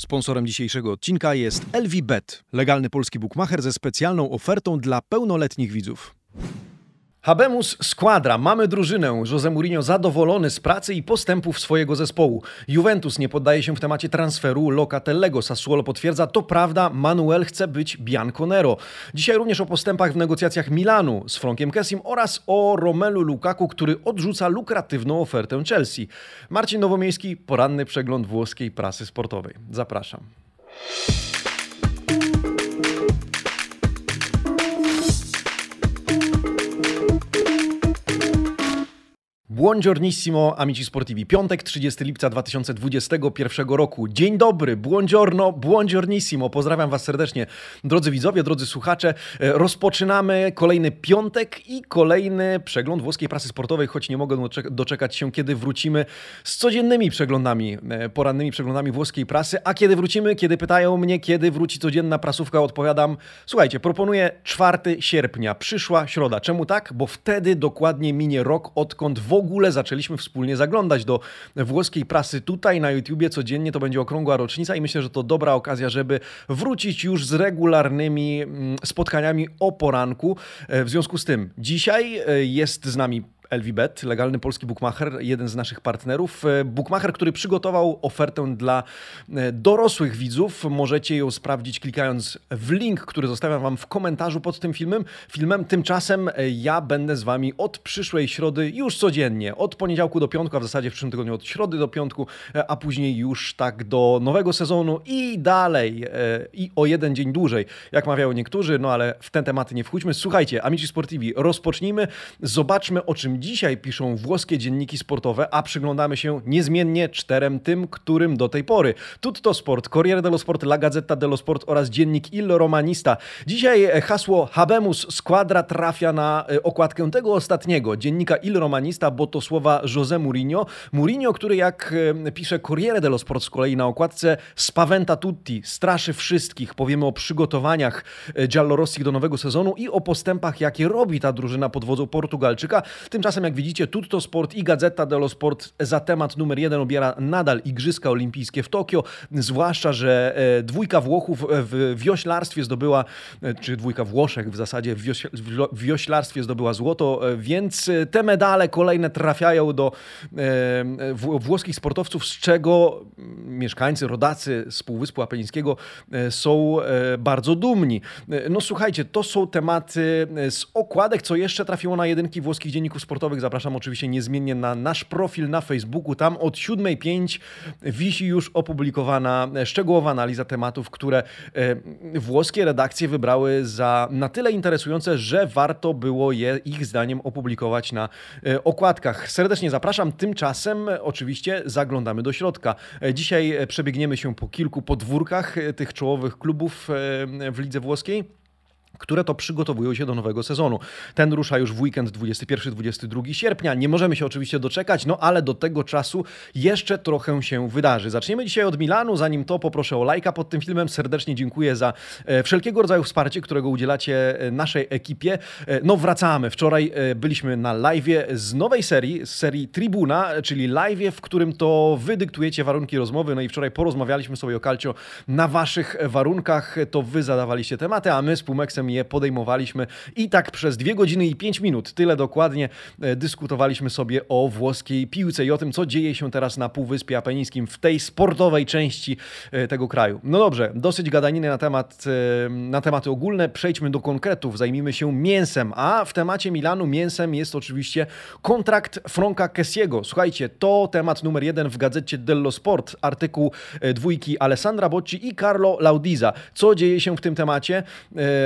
Sponsorem dzisiejszego odcinka jest LVBet, legalny polski bookmacher ze specjalną ofertą dla pełnoletnich widzów. Habemus Squadra. Mamy drużynę. Jose Mourinho zadowolony z pracy i postępów swojego zespołu. Juventus nie poddaje się w temacie transferu Locatellego. Sassuolo potwierdza, to prawda, Manuel chce być Bianconero. Dzisiaj również o postępach w negocjacjach Milanu z Frankiem Kessim oraz o Romelu Lukaku, który odrzuca lukratywną ofertę Chelsea. Marcin Nowomiejski, poranny przegląd włoskiej prasy sportowej. Zapraszam. Buongiornissimo, amici sportivi. Piątek, 30 lipca 2021 roku. Dzień dobry, buongiorno, buongiornissimo. Pozdrawiam Was serdecznie, drodzy widzowie, drodzy słuchacze. E, rozpoczynamy kolejny piątek i kolejny przegląd włoskiej prasy sportowej, choć nie mogę doczekać się, kiedy wrócimy z codziennymi przeglądami, e, porannymi przeglądami włoskiej prasy. A kiedy wrócimy, kiedy pytają mnie, kiedy wróci codzienna prasówka, odpowiadam, słuchajcie, proponuję 4 sierpnia, przyszła środa. Czemu tak? Bo wtedy dokładnie minie rok, odkąd w ogóle zaczęliśmy wspólnie zaglądać do włoskiej prasy tutaj na YouTubie codziennie. To będzie okrągła rocznica i myślę, że to dobra okazja, żeby wrócić już z regularnymi mm, spotkaniami o poranku. E, w związku z tym dzisiaj e, jest z nami LVBet, legalny polski bookmacher, jeden z naszych partnerów. E, bookmacher, który przygotował ofertę dla e, dorosłych widzów. Możecie ją sprawdzić klikając w link, który zostawiam Wam w komentarzu pod tym filmem. filmem. Tymczasem e, ja będę z Wami od przyszłej środy już codziennie, od poniedziałku do piątku, a w zasadzie w przyszłym tygodniu od środy do piątku, a później już tak do nowego sezonu i dalej, i o jeden dzień dłużej, jak mawiają niektórzy, no ale w te tematy nie wchódźmy. Słuchajcie, Amici Sportivi, rozpocznijmy, zobaczmy o czym dzisiaj piszą włoskie dzienniki sportowe, a przyglądamy się niezmiennie czterem tym, którym do tej pory. Tutto Sport, Corriere dello Sport, La Gazzetta dello Sport oraz dziennik Il Romanista. Dzisiaj e, hasło Habemus Squadra trafia na e, okładkę tego ostatniego dziennika Il Romanista, bo to słowa José Mourinho. Mourinho, który jak e, pisze Corriere dello Sport z kolei na okładce spaventa tutti, straszy wszystkich. Powiemy o przygotowaniach Giallorossi do nowego sezonu i o postępach, jakie robi ta drużyna pod wodzą Portugalczyka. Tymczasem Tymczasem, jak widzicie, Tutto Sport i Gazeta dello Sport za temat numer jeden obiera nadal Igrzyska Olimpijskie w Tokio, zwłaszcza, że e, dwójka Włochów w wioślarstwie zdobyła, e, czy dwójka Włoszech w zasadzie w wioślarstwie zdobyła złoto, e, więc te medale kolejne trafiają do włoskich sportowców, z czego mieszkańcy, rodacy z Półwyspu Apenińskiego są bardzo dumni. No słuchajcie, to są tematy z okładek, co jeszcze trafiło na jedynki włoskich dzienników sportowych sportowych zapraszam oczywiście niezmiennie na nasz profil na Facebooku. Tam od 7.05 wisi już opublikowana szczegółowa analiza tematów, które e, włoskie redakcje wybrały za na tyle interesujące, że warto było je ich zdaniem opublikować na e, okładkach. Serdecznie zapraszam. Tymczasem oczywiście zaglądamy do środka. E, dzisiaj przebiegniemy się po kilku podwórkach tych czołowych klubów w lidze włoskiej które to przygotowują się do nowego sezonu. Ten rusza już w weekend 21-22 sierpnia. Nie możemy się oczywiście doczekać, no ale do tego czasu jeszcze trochę się wydarzy. Zaczniemy dzisiaj od Milanu. Zanim to poproszę o lajka pod tym filmem. Serdecznie dziękuję za e, wszelkiego rodzaju wsparcie, którego udzielacie e, naszej ekipie. E, no wracamy. Wczoraj byliśmy na live z nowej serii, z serii Tribuna, czyli live, w którym to wy dyktujecie warunki rozmowy. No i wczoraj porozmawialiśmy sobie o Calcio na waszych warunkach. To wy zadawaliście tematy, a my z Pumeksem je podejmowaliśmy i tak przez dwie godziny i pięć minut, tyle dokładnie, e, dyskutowaliśmy sobie o włoskiej piłce i o tym, co dzieje się teraz na Półwyspie Apenińskim, w tej sportowej części e, tego kraju. No dobrze, dosyć gadaniny na, temat, e, na tematy ogólne, przejdźmy do konkretów, zajmijmy się mięsem, a w temacie Milanu mięsem jest oczywiście kontrakt Franka Kessiego. Słuchajcie, to temat numer jeden w gazecie dello Sport, artykuł dwójki Alessandra Bocci i Carlo Laudiza. Co dzieje się w tym temacie?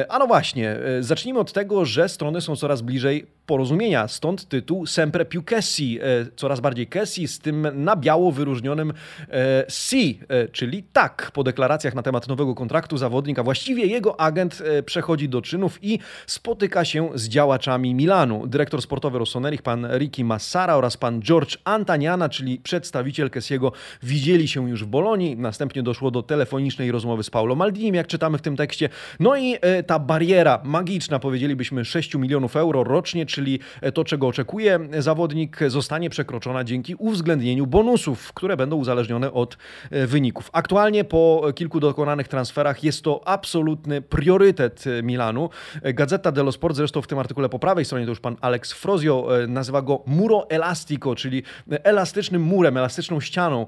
A no właśnie, e, zacznijmy od tego, że strony są coraz bliżej porozumienia. Stąd tytuł Sempre più Kessi, e, coraz bardziej Kessi, z tym na biało wyróżnionym e, si, czyli tak. Po deklaracjach na temat nowego kontraktu zawodnik, a właściwie jego agent przechodzi do czynów i spotyka się z działaczami Milanu. Dyrektor sportowy Rossoneri, pan Ricky Massara oraz pan George Antaniana, czyli przedstawiciel Kessiego, widzieli się już w Bolonii. Następnie doszło do telefonicznej rozmowy z Paulo Maldinim, jak czytamy w tym tekście. No i ta bariera magiczna, powiedzielibyśmy 6 milionów euro rocznie, czyli to, czego oczekuje zawodnik, zostanie przekroczona dzięki uwzględnieniu bonusów, które będą uzależnione od wyników. Aktualnie po kilku dokonanych transferach jest to absolutny priorytet Milanu. Gazeta dello Sport, zresztą w tym artykule po prawej stronie, to już pan Alex Frozio nazywa go muro elastico, czyli elastycznym murem, elastyczną ścianą,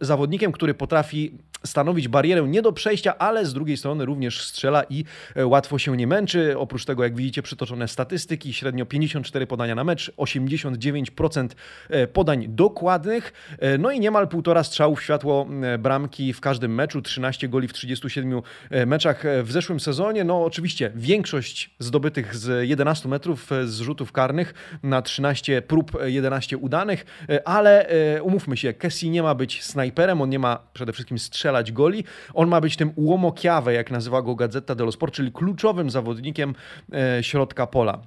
zawodnikiem, który potrafi stanowić barierę nie do przejścia, ale z drugiej strony również strzela i e, łatwo się nie męczy. Oprócz tego, jak widzicie, przytoczone statystyki, średnio 54 podania na mecz, 89% e, podań dokładnych, e, no i niemal półtora strzału w światło bramki w każdym meczu, 13 goli w 37 meczach w zeszłym sezonie. No oczywiście większość zdobytych z 11 metrów z rzutów karnych na 13 prób, 11 udanych, ale umówmy się, Kessi nie ma być snajperem, on nie ma przede wszystkim strzelać goli, on ma być tym łomokiawę, jak nazywa go Gazeta dello Sport, czyli kluczowym zawodnikiem e, środka pola.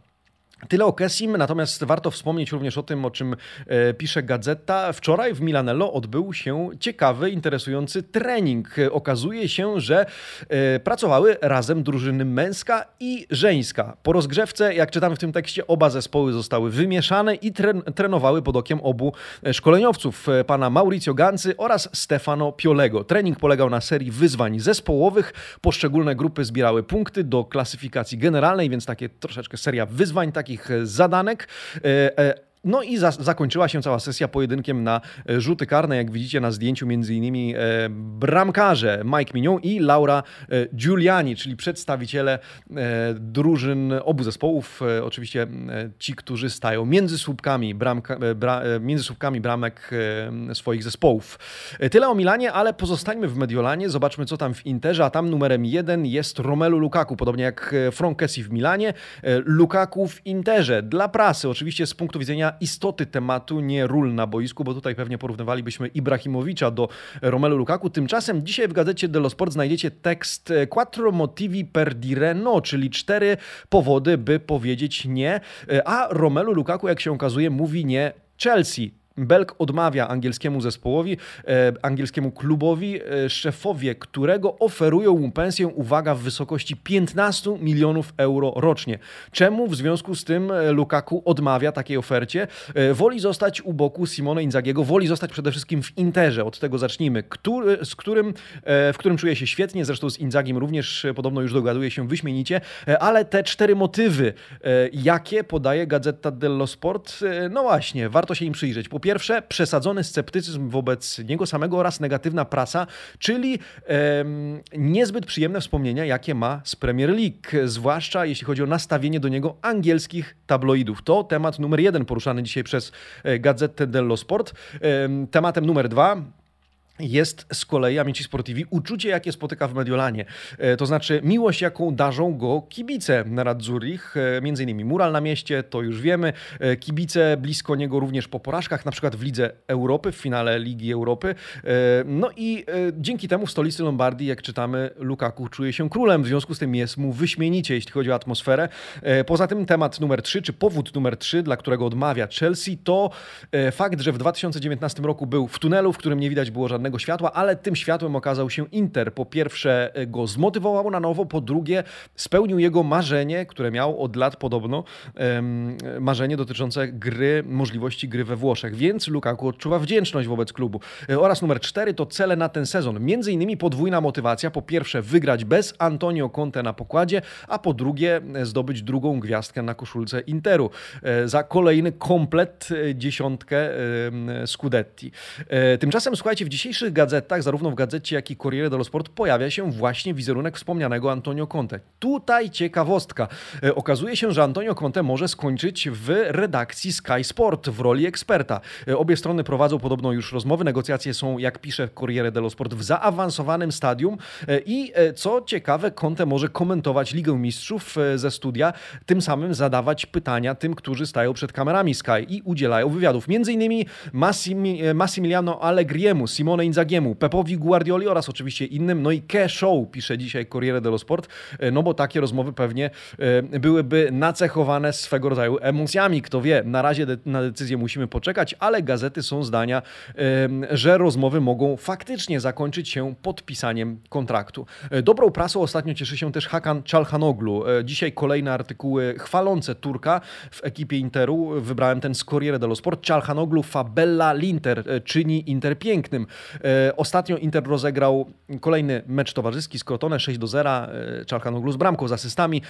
Tyle o Kessim, natomiast warto wspomnieć również o tym, o czym e, pisze Gazeta. Wczoraj w Milanello odbył się ciekawy, interesujący trening. Okazuje się, że e, pracowały razem drużyny męska i żeńska. Po rozgrzewce, jak czytamy w tym tekście, oba zespoły zostały wymieszane i tren trenowały pod okiem obu e, szkoleniowców, pana Mauricio Gancy oraz Stefano Piolego. Trening polegał na serii wyzwań zespołowych. Poszczególne grupy zbierały punkty do klasyfikacji generalnej, więc takie troszeczkę seria wyzwań, tak takich zadanek. No i za, zakończyła się cała sesja pojedynkiem na e, rzuty karne, jak widzicie na zdjęciu między innymi e, bramkarze Mike Mignon i Laura e, Giuliani, czyli przedstawiciele e, drużyn obu zespołów, e, oczywiście e, ci, którzy stają między słupkami, bramka, bra, między słupkami bramek swoich zespołów. Tyle o Milanie, ale pozostańmy w Mediolanie, zobaczmy co tam w Interze, a tam numerem jeden jest Romelu Lukaku, podobnie jak Kessi w Milanie, Lukaku w Interze. Dla prasy, oczywiście z punktu widzenia istoty tematu, nie ról na boisku, bo tutaj pewnie porównywalibyśmy Ibrahimowicza do Romelu Lukaku. Tymczasem dzisiaj w gazecie dello Sport znajdziecie tekst e, Quattro motivi per dire no, czyli cztery powody, by powiedzieć nie, e, a Romelu Lukaku, jak się okazuje, mówi nie Chelsea. Belk odmawia angielskiemu zespołowi, e, angielskiemu klubowi, e, szefowie którego oferują mu pensję, uwaga, w wysokości 15 milionów euro rocznie. Czemu w związku z tym e, Lukaku odmawia takiej ofercie? E, woli zostać u boku Simone Inzagiego, woli zostać przede wszystkim w Interze, od tego zacznijmy, który, z którym, e, w którym czuje się świetnie, zresztą z Inzagim również e, podobno już dogaduje się wyśmienicie, ale te cztery motywy, jakie podaje Gazeta dello Sport, no właśnie, warto się im przyjrzeć. Po pierwsze, przesadzony sceptycyzm wobec niego samego oraz negatywna prasa, czyli niezbyt przyjemne wspomnienia, jakie ma z Premier League, zwłaszcza jeśli chodzi o nastawienie do niego angielskich tabloidów. To temat numer jeden poruszany dzisiaj przez e, Gazetę dello Sport. Tematem numer dwa jest z kolei Amici Sportivi uczucie, jakie spotyka w Mediolanie. E, to znaczy miłość, jaką darzą go kibice na Radzurich, e, między innymi mural na mieście, to już wiemy. E, kibice blisko niego również po porażkach, na przykład w Lidze Europy, w finale Ligi Europy. No i dzięki temu w stolicy Lombardii, jak czytamy, Lukaku czuje się królem, w związku z tym jest mu wyśmienicie, jeśli chodzi o atmosferę. Poza tym temat numer 3, czy powód numer 3, dla którego odmawia Chelsea, to fakt, że w 2019 roku był w tunelu, w którym nie widać było żadnego żadnego światła, ale tym światłem okazał się Inter. Po pierwsze go zmotywował na nowo, po drugie spełnił jego marzenie, które miał od lat podobno, marzenie dotyczące gry, możliwości gry we Włoszech. Więc Lukaku odczuwa wdzięczność wobec klubu. E, oraz numer cztery to cele na ten sezon. Między innymi podwójna motywacja. Po pierwsze wygrać bez Antonio Conte na pokładzie, a po drugie zdobyć drugą gwiazdkę na koszulce Interu. E, za kolejny komplet e, dziesiątkę Scudetti. Tymczasem słuchajcie, w dzisiejszym dzisiejszych gazetach, zarówno w gazecie, jak i Corriere dello Sport, pojawia się właśnie wizerunek wspomnianego Antonio Conte. Tutaj ciekawostka. E, okazuje się, że Antonio Conte może skończyć w redakcji Sky Sport w roli eksperta. E, obie strony prowadzą podobno już rozmowy. Negocjacje są, jak pisze Corriere dello Sport, w zaawansowanym stadium e, i co ciekawe, Conte może komentować Ligę Mistrzów ze studia, tym samym zadawać pytania tym, którzy stają przed kamerami Sky i udzielają wywiadów. Między innymi Massimiliano Allegriemu, Simone Inzagiemu, Pepowi Guardioli oraz oczywiście innym. No i Show, pisze dzisiaj Corriere dello Sport, no bo takie rozmowy pewnie byłyby nacechowane swego rodzaju emocjami. Kto wie, na razie de na decyzję musimy poczekać, ale gazety są zdania, że rozmowy mogą faktycznie zakończyć się podpisaniem kontraktu. Dobrą prasą ostatnio cieszy się też Hakan Çalhanoglu. Dzisiaj kolejne artykuły chwalące Turka w ekipie Interu. Wybrałem ten z Corriere dello Sport. Çalhanoglu fabella l'Inter, e, czyni Inter pięknym. E, ostatnio Inter rozegrał kolejny mecz towarzyski z Crotone 6 do 0. E, Çalhanoglu z bramką, z asystami.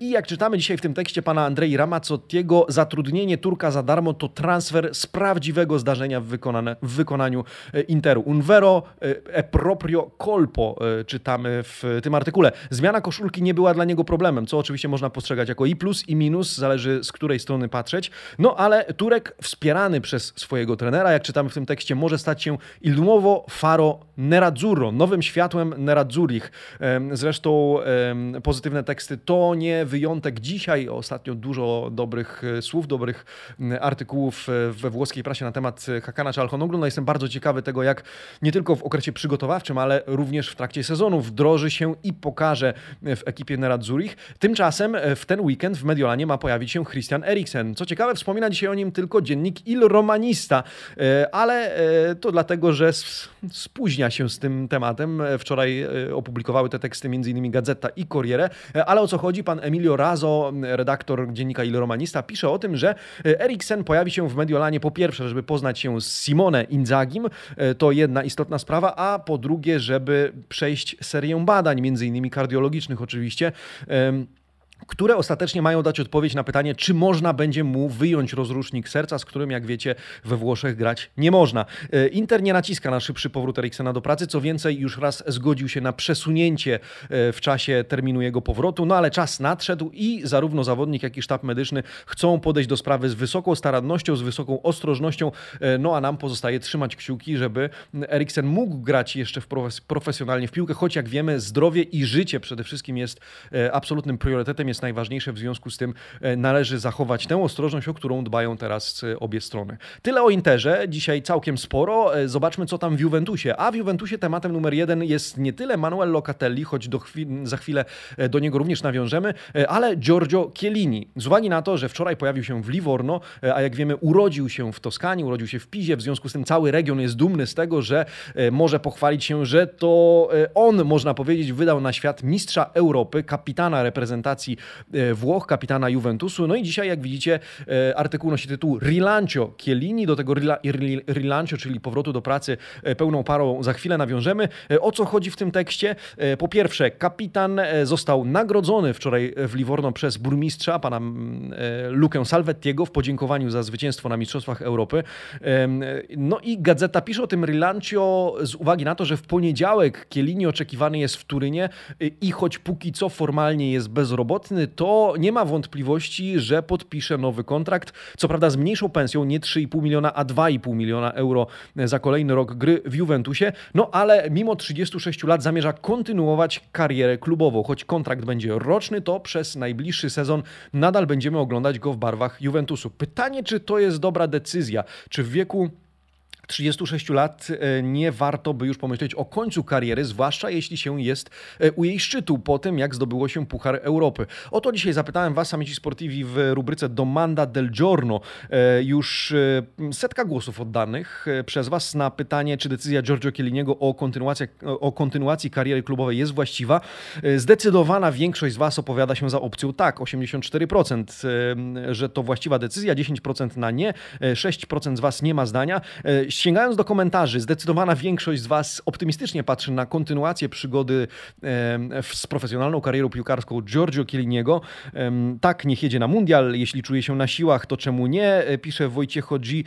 I jak czytamy dzisiaj w tym tekście pana Andrei Ramazottiego, zatrudnienie Turka za darmo to transfer z prawdziwego zdarzenia w, wykonane, w wykonaniu Interu. Un vero e proprio colpo czytamy w tym artykule. Zmiana koszulki nie była dla niego problemem, co oczywiście można postrzegać jako i plus i minus, zależy z której strony patrzeć. No ale Turek wspierany przez swojego trenera, jak czytamy w tym tekście, może stać się il faro nerazzurro, nowym światłem nerazzurich. Zresztą pozytywne teksty to nie wyjątek. Dzisiaj ostatnio dużo dobrych e, słów, dobrych artykułów e, we włoskiej prasie na temat Hakana Çalhanoğlu. No jestem bardzo ciekawy tego, jak nie tylko w okresie przygotowawczym, ale również w trakcie sezonu wdroży się i pokaże w ekipie Nerazzurich. Tymczasem e, w ten weekend w Mediolanie ma pojawić się Christian Eriksen. Co ciekawe, wspomina dzisiaj o nim tylko dziennik Il Romanista, e, ale e, to dlatego, że spóźnia się z tym tematem. Wczoraj opublikowały te teksty m.in. Gazeta i Corriere, ale o co chodzi? Pan Emilio Razo, redaktor dziennika Il Romanista, pisze o tym, że Eriksen pojawi się w Mediolanie po pierwsze, żeby poznać się z Simone Inzagim, to jedna istotna sprawa, a po drugie, żeby przejść serię badań, innymi kardiologicznych oczywiście które ostatecznie mają dać odpowiedź na pytanie, czy można będzie mu wyjąć rozrusznik serca, z którym, jak wiecie, we Włoszech grać nie można. E, Inter nie naciska na szybszy powrót Eriksena do pracy, co więcej, już raz zgodził się na przesunięcie e, w czasie terminu jego powrotu, no ale czas nadszedł i zarówno zawodnik, jak i sztab medyczny chcą podejść do sprawy z wysoką starannością, z wysoką ostrożnością, e, no a nam pozostaje trzymać kciuki, żeby Eriksen mógł grać jeszcze w profesjonalnie w piłkę, choć jak wiemy, zdrowie i życie przede wszystkim jest absolutnym priorytetem, jest najważniejsze, w związku z tym e, należy zachować tę ostrożność, o którą dbają teraz e, obie strony. Tyle o Interze, dzisiaj całkiem sporo. E, zobaczmy, co tam w Juventusie. A w Juventusie tematem numer jeden jest nie tyle Manuel Locatelli, choć za chwilę do niego również nawiążemy, ale Giorgio Chiellini. Z uwagi na to, że wczoraj pojawił się w Livorno, a jak wiemy urodził się w Toskanii, urodził się w Pizie, w związku z tym cały region jest dumny z tego, że może pochwalić się, że to on, można powiedzieć, wydał na świat mistrza Europy, kapitana reprezentacji Włoch, kapitana Juventusu. No i dzisiaj, jak widzicie, e, artykuł nosi tytuł Rilancio Chiellini, do tego Rilancio, czyli powrotu do pracy e, pełną parą za chwilę nawiążemy. O co chodzi w tym tekście? Po pierwsze, kapitan został nagrodzony wczoraj w Livorno przez burmistrza, pana Lukę Salvettiego, w podziękowaniu za zwycięstwo na Mistrzostwach Europy. No i gazeta pisze o tym Rilancio z uwagi na to, że w poniedziałek Chiellini oczekiwany jest w Turynie i choć póki co formalnie jest bezrobotny, to nie ma wątpliwości, że podpisze nowy kontrakt. Co prawda z mniejszą pensją, nie 3,5 miliona, a 2,5 miliona euro za kolejny rok gry w Juventusie. No ale mimo 36 lat zamierza kontynuować karierę klubową. Choć kontrakt będzie roczny, to przez najbliższy sezon nadal będziemy oglądać go w barwach Juventusu. Pytanie, czy to jest dobra decyzja? Czy w wieku 36 lat e, nie warto by już pomyśleć o końcu kariery, zwłaszcza jeśli się jest e, u jej szczytu po tym, jak zdobyło się Puchar Europy. O to dzisiaj zapytałem Was, Amici Sportivi, w rubryce Domanda del Giorno. E, już setka głosów oddanych przez Was na pytanie, czy decyzja Giorgio Chielliniego o kontynuacji, o kontynuacji kariery klubowej jest właściwa. Zdecydowana większość z Was opowiada się za opcją tak, 84%, że to właściwa decyzja, 10% na nie, 6% z Was nie ma zdania. Sięgając do komentarzy, zdecydowana większość z Was optymistycznie patrzy na kontynuację przygody z profesjonalną karierą piłkarską Giorgio Chielliniego. Tak, niech jedzie na mundial, jeśli czuje się na siłach, to czemu nie? E, pisze Wojciech Hodzi.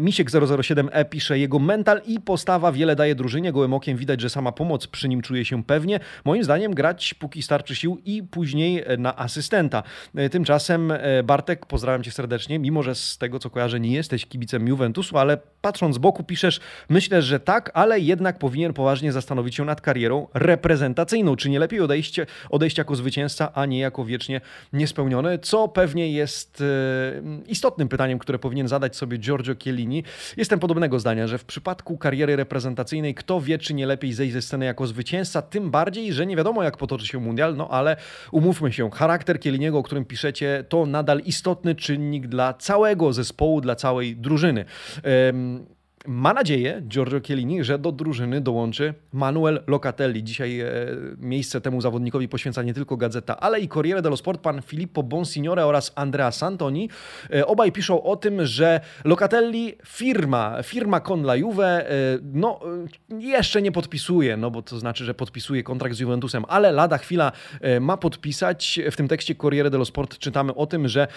Misiek 007E pisze, jego mental i postawa wiele daje drużynie. Gołym okiem widać, że sama pomoc przy nim czuje się pewnie. Moim zdaniem grać póki starczy sił i później e, na asystenta. E, tymczasem Bartek, pozdrawiam Cię serdecznie, mimo że z tego co kojarzę nie jesteś kibicem Juventusu, ale patrząc z boku piszesz, myślę, że tak, ale jednak powinien poważnie zastanowić się nad karierą reprezentacyjną. Czy nie lepiej odejść, odejść jako zwycięzca, a nie jako wiecznie niespełniony? Co pewnie jest e, istotnym pytaniem, które powinien zadać sobie Giorgio Chiellini. Jestem podobnego zdania, że w przypadku kariery reprezentacyjnej kto wie, czy nie lepiej zejść ze sceny jako zwycięzca, tym bardziej, że nie wiadomo jak potoczy się mundial, no ale umówmy się, charakter Chielliniego, o którym piszecie, to nadal istotny czynnik dla całego zespołu, dla całej drużyny. Um, Ma nadzieję Giorgio Chiellini, że do drużyny dołączy Manuel Locatelli. Dzisiaj e, miejsce temu zawodnikowi poświęca nie tylko gazeta, ale i Corriere dello Sport, pan Filippo Bonsignore oraz Andrea Santoni. E, obaj piszą o tym, że Locatelli firma, firma con la Juve, e, no jeszcze nie podpisuje, no bo to znaczy, że podpisuje kontrakt z Juventusem, ale lada chwila ma podpisać. W tym tekście Corriere dello Sport czytamy o tym, że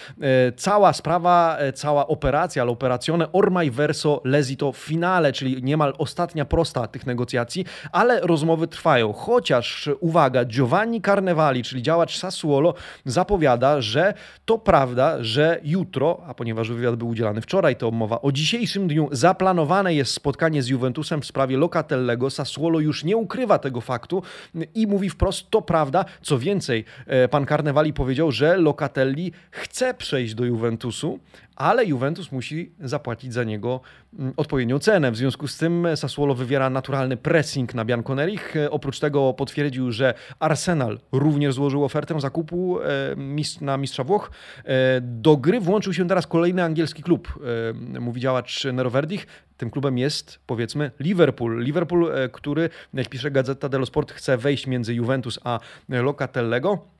cała sprawa, cała operacja, l'operazione ormai verso l'esito finale, czyli niemal ostatnia prosta tych negocjacji, ale rozmowy trwają. Chociaż, uwaga, Giovanni Carnevali, czyli działacz Sassuolo, zapowiada, że to prawda, że jutro, a ponieważ wywiad był udzielany wczoraj, to mowa o dzisiejszym dniu, zaplanowane jest spotkanie z Juventusem w sprawie Locatellego. Sassuolo już nie ukrywa tego faktu i mówi wprost, to prawda. Co więcej, e, pan Carnevali powiedział, że Locatelli chce przejść do Juventusu, ale Juventus musi zapłacić za niego mm, odpowiednią cenę. W związku z tym Sassuolo wywiera naturalny pressing na Bianconerich. Oprócz tego potwierdził, że Arsenal również złożył ofertę zakupu e, na mistrza Włoch. E, do gry włączył się teraz kolejny angielski klub, e, mówi działacz Nero Verdich. Tym klubem jest, powiedzmy, Liverpool. Liverpool, który, jak pisze Gazeta dello Sport, chce wejść między Juventus a Locatellego.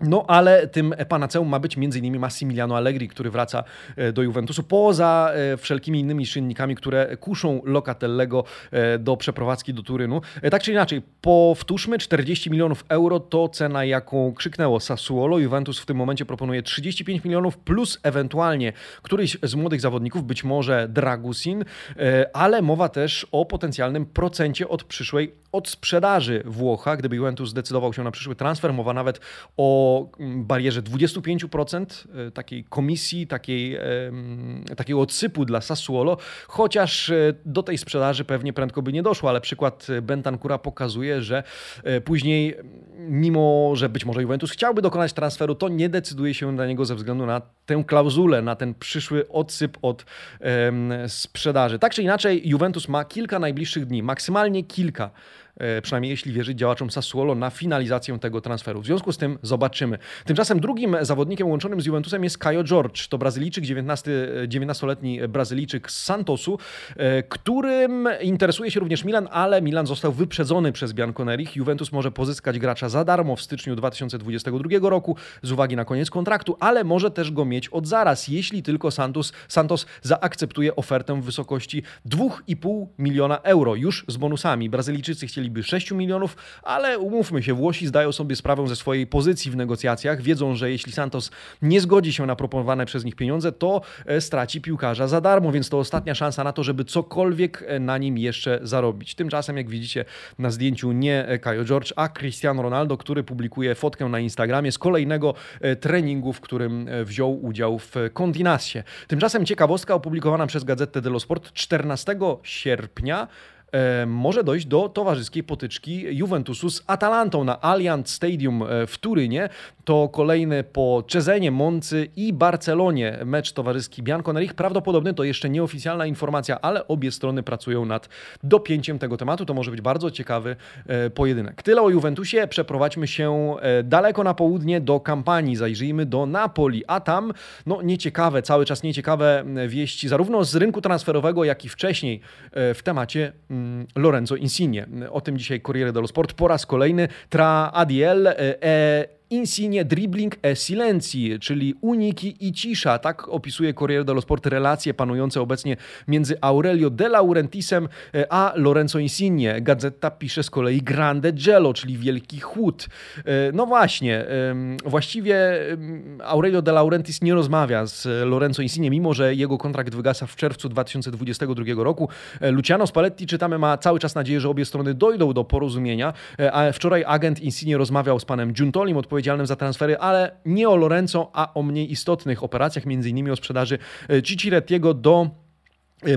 No, ale tym panaceum ma być m.in. Massimiliano Allegri, który wraca e, do Juventusu, poza e, wszelkimi innymi czynnikami, które kuszą Locatellego e, do przeprowadzki do Turynu. Tak czy inaczej, powtórzmy, 40 milionów euro to cena, jaką krzyknęło Sassuolo. Juventus w tym momencie proponuje 35 milionów plus ewentualnie któryś z młodych zawodników, być może Dragusin, ale mowa też o potencjalnym procencie od przyszłej od sprzedaży Włocha, gdyby Juventus zdecydował się na przyszły transfer. Mowa nawet o mm, barierze 25% e, takiej komisji, takiej, takiego odsypu dla Sassuolo, chociaż e, do tej sprzedaży pewnie prędko by nie doszło, ale przykład Bentancura pokazuje, że e, później, mimo że być może Juventus chciałby dokonać transferu, to nie decyduje się na niego ze względu na tę klauzulę, na ten przyszły odsyp od sprzedaży. Tak czy inaczej, Juventus ma kilka najbliższych dni, maksymalnie kilka E, przynajmniej jeśli wierzyć działaczom Sassuolo, na finalizację tego transferu. W związku z tym zobaczymy. Tymczasem drugim zawodnikiem łączonym z Juventusem jest Caio George. To Brazylijczyk, 19, 19-letni Brazylijczyk z Santosu, e, którym interesuje się również Milan, ale Milan został wyprzedzony przez Bianconerich. Juventus może pozyskać gracza za darmo w styczniu 2022 roku z uwagi na koniec kontraktu, ale może też go mieć od zaraz, jeśli tylko Santos, Santos zaakceptuje ofertę w wysokości 2,5 miliona euro, już z bonusami. Brazylijczycy chcieli chcieliby 6 milionów, ale umówmy się, Włosi zdają sobie sprawę ze swojej pozycji w negocjacjach, wiedzą, że jeśli Santos nie zgodzi się na proponowane przez nich pieniądze, to e, straci piłkarza za darmo, więc to ostatnia szansa na to, żeby cokolwiek e, na nim jeszcze zarobić. Tymczasem, jak widzicie na zdjęciu, nie Caio George, a Cristiano Ronaldo, który publikuje fotkę na Instagramie z kolejnego e, treningu, w którym wziął udział w Condinasie. Tymczasem ciekawostka opublikowana przez Gazetę dello Sport 14 sierpnia E, może dojść do towarzyskiej potyczki Juventusu z Atalantą na Allianz Stadium e, w Turynie. To kolejny po Czezenie, Moncy i Barcelonie mecz towarzyski Bianconerich. Prawdopodobny to jeszcze nieoficjalna informacja, ale obie strony pracują nad dopięciem tego tematu. To może być bardzo ciekawy e, pojedynek. Tyle o Juventusie. Przeprowadźmy się daleko na południe do kampanii. Zajrzyjmy do Napoli, a tam no nieciekawe, cały czas nieciekawe wieści zarówno z rynku transferowego, jak i wcześniej w temacie Mm, Lorenzo Insigne. O tym dzisiaj Corriere dello Sport po raz kolejny. Tra Adiel e Insigne dribbling e silencji, czyli uniki i cisza. Tak opisuje Corriere dello Sport relacje panujące obecnie między Aurelio De Laurentisem e, a Lorenzo Insigne. Gazeta pisze z kolei grande gelo, czyli wielki chłód. E, no właśnie, właściwie Aurelio De Laurentis nie rozmawia z Lorenzo Insigne, mimo że jego kontrakt wygasa w czerwcu 2022 roku. E, Luciano Spalletti, czytamy, ma cały czas nadzieję, że obie strony dojdą do porozumienia, a wczoraj agent Insigne rozmawiał z panem Giuntolim, odpowiedział odpowiedzialnym za transfery, ale nie o Lorenzo, a o mniej istotnych operacjach, między innymi o sprzedaży e, Cicirettiego do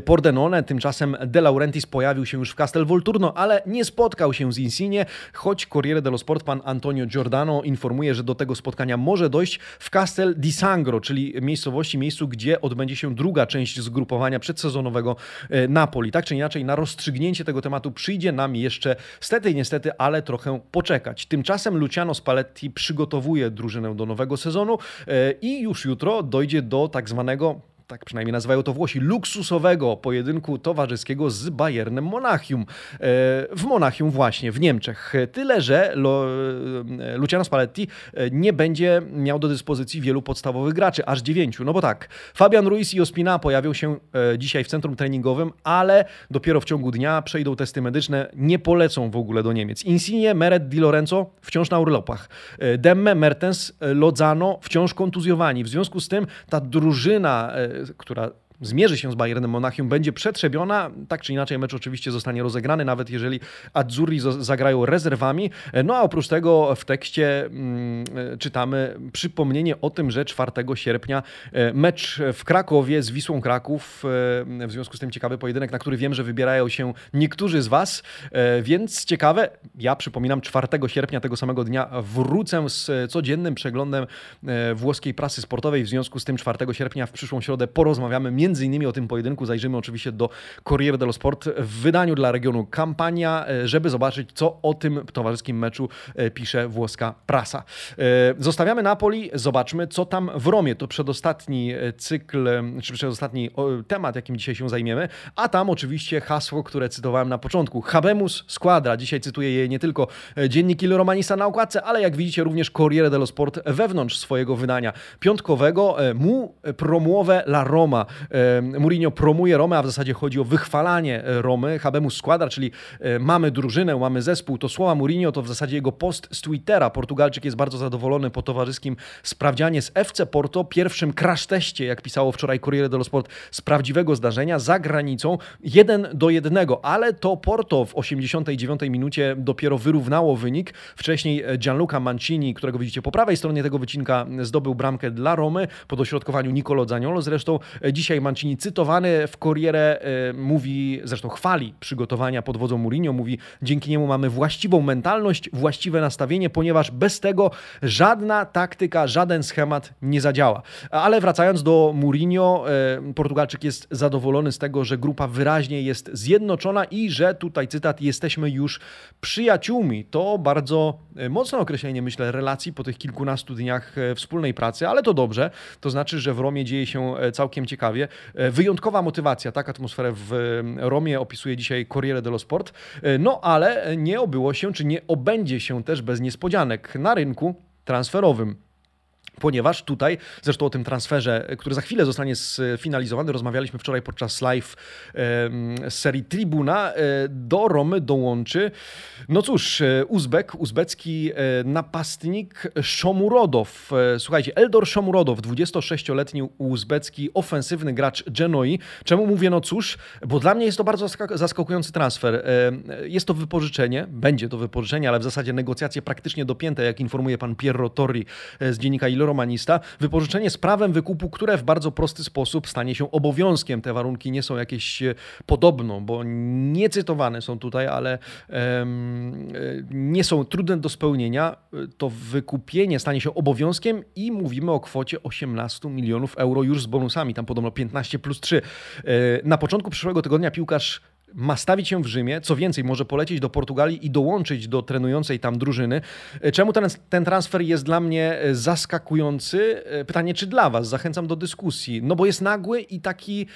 Pordenone, tymczasem De Laurentiis pojawił się już w Castel Volturno, ale nie spotkał się z Insigne, choć Corriere dello Sport pan Antonio Giordano informuje, że do tego spotkania może dojść w Castel di Sangro, czyli miejscowości, miejscu, gdzie odbędzie się druga część zgrupowania przedsezonowego y, Napoli. Tak czy inaczej, na rozstrzygnięcie tego tematu przyjdzie nam jeszcze, stety niestety, ale trochę poczekać. Tymczasem Luciano Spalletti przygotowuje drużynę do nowego sezonu y, i już jutro dojdzie do tak zwanego tak przynajmniej nazywają to Włosi, luksusowego pojedynku towarzyskiego z Bayernem Monachium. E, w Monachium właśnie, w Niemczech. Tyle, że e, Luciano Spalletti e, nie będzie miał do dyspozycji wielu podstawowych graczy, aż dziewięciu. No bo tak, Fabian Ruiz i Ospina pojawią się dzisiaj w centrum treningowym, ale dopiero w ciągu dnia przejdą testy medyczne, nie polecą w ogóle do Niemiec. Insigne, Meret, Di Lorenzo wciąż na urlopach. Demme, Mertens, Lozano wciąż kontuzjowani. W związku z tym ta drużyna która zmierzy się z Bayernem Monachium, będzie przetrzebiona. Tak czy inaczej, mecz oczywiście zostanie rozegrany, nawet jeżeli Azzurri zagrają rezerwami. No a oprócz tego w tekście mm, czytamy przypomnienie o tym, że 4 sierpnia e, mecz w Krakowie z Wisłą Kraków, e, w związku z tym ciekawy pojedynek, na który wiem, że wybierają się niektórzy z Was, e, więc ciekawe, ja przypominam, 4 sierpnia tego samego dnia wrócę z codziennym przeglądem włoskiej prasy sportowej, w związku z tym 4 sierpnia w przyszłą środę porozmawiamy między Między innymi o tym pojedynku zajrzymy oczywiście do Corriere dello Sport w wydaniu dla regionu Kampania, e, żeby zobaczyć, co o tym towarzyskim meczu e, pisze włoska prasa. E, zostawiamy Napoli, zobaczmy, co tam w Romie. To przedostatni cykl, czy przedostatni temat, jakim dzisiaj się zajmiemy, a tam oczywiście hasło, które cytowałem na początku. Habemus Squadra. Dzisiaj cytuję je nie tylko dziennik Il Romanista na okładce, ale jak widzicie również Corriere dello Sport wewnątrz swojego wydania piątkowego mu promuove la Roma. Mourinho promuje Romę, a w zasadzie chodzi o wychwalanie Romy. Habemus składa, czyli e, mamy drużynę, mamy zespół. To słowa Mourinho to w zasadzie jego post z Twittera. Portugalczyk jest bardzo zadowolony po towarzyskim sprawdzianie z FC Porto, pierwszym crash teście, jak pisało wczoraj Corriere dello Sport, z prawdziwego zdarzenia za granicą. jeden do jednego, ale to Porto w 89 minucie dopiero wyrównało wynik. Wcześniej Gianluca Mancini, którego widzicie po prawej stronie tego wycinka, zdobył bramkę dla Romy po dośrodkowaniu Nicolo Zaniolo. Zresztą e, dzisiaj Mancini cytowany w Corriere y, mówi, zresztą chwali przygotowania pod wodzą Mourinho, mówi dzięki niemu mamy właściwą mentalność, właściwe nastawienie, ponieważ bez tego żadna taktyka, żaden schemat nie zadziała. Ale wracając do Mourinho, y, Portugalczyk jest zadowolony z tego, że grupa wyraźnie jest zjednoczona i że tutaj cytat jesteśmy już przyjaciółmi. To bardzo y, mocne określenie, myślę, relacji po tych kilkunastu dniach wspólnej pracy, ale to dobrze. To znaczy, że w Romie dzieje się całkiem ciekawie. E, wyjątkowa motywacja, tak atmosferę w Romie opisuje dzisiaj Corriere dello Sport. E, no ale nie obyło się, czy nie obędzie się też bez niespodzianek na rynku transferowym ponieważ tutaj, zresztą o tym transferze, który za chwilę zostanie sfinalizowany, rozmawialiśmy wczoraj podczas live z serii Tribuna, e, do Romy dołączy, no cóż, e, Uzbek, uzbecki e, napastnik Szomurodow. Słuchajcie, Eldor Szomurodow, 26-letni uzbecki ofensywny gracz Genoi. Czemu mówię no cóż? Bo dla mnie jest to bardzo zaskakujący transfer. Jest to wypożyczenie, będzie to wypożyczenie, ale w zasadzie negocjacje praktycznie dopięte, jak informuje pan Pierro Torri z dziennika Ilo romanista, wypożyczenie z prawem wykupu, które w bardzo prosty sposób stanie się obowiązkiem. Te warunki nie są jakieś e, podobno, bo nie cytowane są tutaj, ale um, nie są trudne do spełnienia. To wykupienie stanie się obowiązkiem i mówimy o kwocie 18 milionów euro już z bonusami, tam podobno 15 plus 3. E, na początku przyszłego tygodnia piłkarz ma stawić się w Rzymie, co więcej, może polecieć do Portugalii i dołączyć do trenującej tam drużyny. E, czemu ten, ten transfer jest dla mnie e, zaskakujący? E, pytanie, czy dla Was? Zachęcam do dyskusji. No bo jest nagły i taki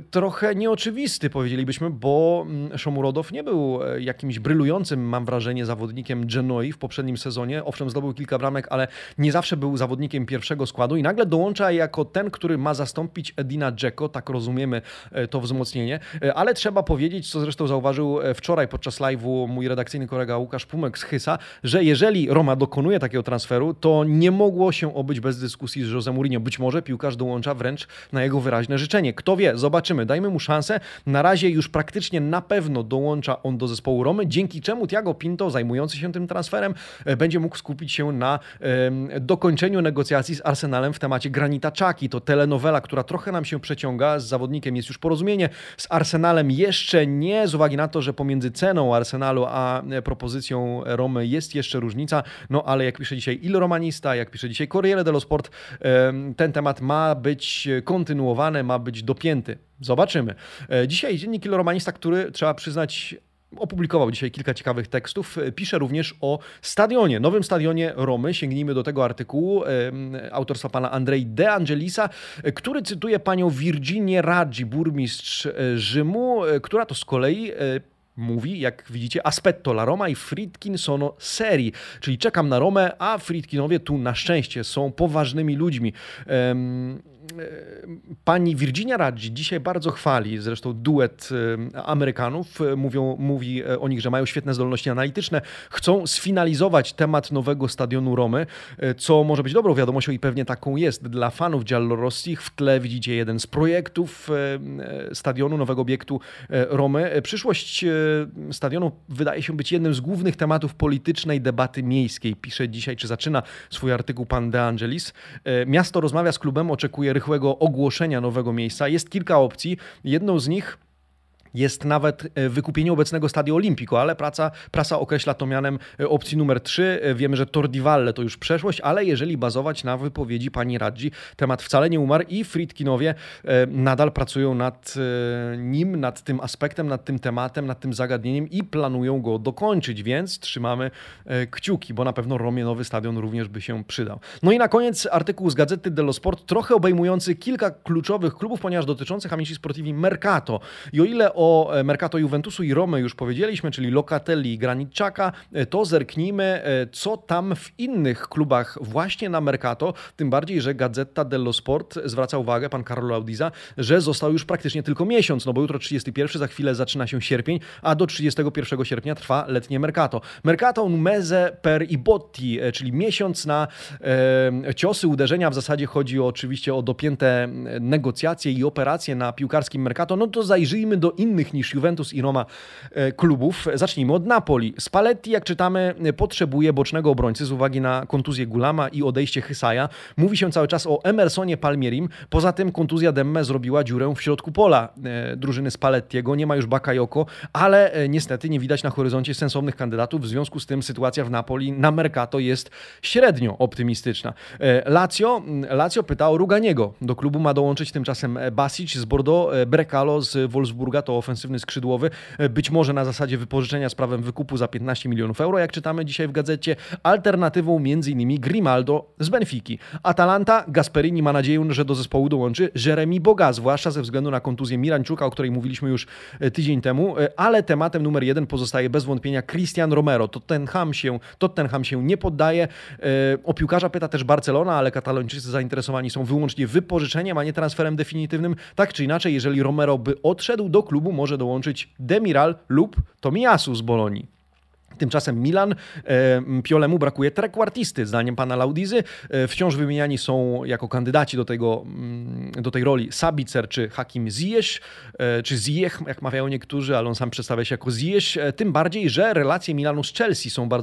trochę nieoczywisty, powiedzielibyśmy, bo mm, Szomurodow nie był e, jakimś brylującym, mam wrażenie, zawodnikiem Genoi w poprzednim sezonie. Owszem, zdobył kilka bramek, ale nie zawsze był zawodnikiem pierwszego składu i nagle dołącza jako ten, który ma zastąpić Edina Dzeko, tak rozumiemy e, to wzmocnienie. E, ale trzeba powiedzieć, co zresztą zauważył wczoraj podczas live'u mój redakcyjny kolega Łukasz Pumek z Hysa, że jeżeli Roma dokonuje takiego transferu, to nie mogło się obyć bez dyskusji z Jose Mourinho. Być może piłkarz dołącza wręcz na jego wyraźne życzenie. Kto wie, zobacz zobaczymy, dajmy mu szansę. Na razie już praktycznie na pewno dołącza on do zespołu Romy, dzięki czemu Thiago Pinto, zajmujący się tym transferem, będzie mógł skupić się na dokończeniu negocjacji z Arsenalem w temacie Granita Czaki. To telenowela, która trochę nam się przeciąga. Z zawodnikiem jest już porozumienie. Z Arsenalem jeszcze nie, z uwagi na to, że pomiędzy ceną Arsenalu a propozycją Romy jest jeszcze różnica. No ale jak pisze dzisiaj Il Romanista, jak pisze dzisiaj Corriere dello Sport, ten temat ma być kontynuowany, ma być dopięty. Zobaczymy. E, dzisiaj dziennik Il Romanista, który trzeba przyznać opublikował dzisiaj kilka ciekawych tekstów. Pisze również o stadionie, nowym stadionie Romy. Sięgnijmy do tego artykułu autorstwa pana Andrei De Angelisa, który cytuje panią Virginię Raggi, burmistrz e, Rzymu, e, która to z kolei mówi, jak widzicie, aspetto la Roma i Fritkin sono seri, czyli czekam na Romę, a Fritkinowie tu na szczęście są poważnymi ludźmi. Um, pani Virginia Raggi dzisiaj bardzo chwali, zresztą duet Amerykanów, mówią, mówi o nich, że mają świetne zdolności analityczne, chcą sfinalizować temat nowego stadionu Romy, co może być dobrą wiadomością i pewnie taką jest dla fanów Giallorossich. W tle widzicie jeden z projektów stadionu, nowego obiektu Romy. Przyszłość stadionu wydaje się być jednym z głównych tematów politycznej debaty miejskiej. Pisze dzisiaj, czy zaczyna swój artykuł pan De Angelis. Miasto rozmawia z klubem, oczekuje rychłego ogłoszenia nowego miejsca. Jest kilka opcji. Jedną z nich jest nawet e, wykupienie obecnego Stadio Olimpico, ale praca, prasa określa to mianem e, opcji numer 3. E, wiemy, że Tordivalle to już przeszłość, ale jeżeli bazować na wypowiedzi pani Radzi, temat wcale nie umarł i Fritkinowie nadal pracują nad nim, nad tym aspektem, nad tym tematem, nad tym zagadnieniem i planują go dokończyć, więc trzymamy kciuki, bo na pewno Romie nowy stadion również by się przydał. No i na koniec artykuł z Gazety dello Sport, trochę obejmujący kilka kluczowych klubów, ponieważ dotyczących Amici Sportivi Mercato. I o ile e, Mercato Juventusu i Romy już powiedzieliśmy, czyli Locatelli i Granitczaka, e, to zerknijmy, e, co tam w innych klubach właśnie na Mercato, tym bardziej, że Gazeta dello Sport zwraca uwagę, pan Carlo Audiza, że został już praktycznie tylko miesiąc, no bo jutro 31, za chwilę zaczyna się sierpień, a do 31 sierpnia trwa letnie Mercato. Mercato un mese per i botti, czyli miesiąc na e, ciosy, uderzenia, w zasadzie chodzi o, oczywiście o dopięte negocjacje i operacje na piłkarskim Mercato, no to zajrzyjmy do innych innych niż Juventus i Roma e, klubów. Zacznijmy od Napoli. Spalletti, jak czytamy, potrzebuje bocznego obrońcy z uwagi na kontuzję Gulama i odejście Hysaja. Mówi się cały czas o Emersonie Palmierim. Poza tym kontuzja Demme zrobiła dziurę w środku pola e, drużyny Spallettiego. Nie ma już Bakayoko, ale e, niestety nie widać na horyzoncie sensownych kandydatów. W związku z tym sytuacja w Napoli na Mercato jest średnio optymistyczna. Lazio, Lazio pyta o Ruganiego. Do klubu ma dołączyć tymczasem Basic z Bordeaux, Brekalo z Wolfsburga to ofensywny skrzydłowy, e, być może na zasadzie wypożyczenia z prawem wykupu za 15 milionów euro, jak czytamy dzisiaj w gazecie. Alternatywą m.in. Grimaldo z Benfiki. Atalanta, Gasperini ma nadzieję, że do zespołu dołączy Jeremy Boga, zwłaszcza ze względu na kontuzję Miranczuka, o której mówiliśmy już e, tydzień temu, e, ale tematem numer jeden pozostaje bez wątpienia Christian Romero. Tottenham się, Tottenham się nie poddaje. O piłkarza pyta też Barcelona, ale katalończycy zainteresowani są wyłącznie wypożyczeniem, a nie transferem definitywnym. Tak czy inaczej, jeżeli Romero by odszedł do klubu, może dołączyć Demiral lub Tomiasu z Bolonii. Tymczasem Milan, e, Piolemu brakuje trekwartisty, zdaniem pana Laudizy. E, wciąż wymieniani są jako kandydaci do, tego, mm, do tej roli Sabicer czy Hakim Ziyech, e, czy Ziyech, jak mawiają niektórzy, ale on sam przedstawia się jako Ziyech. Tym bardziej, że relacje Milanu z Chelsea są bardzo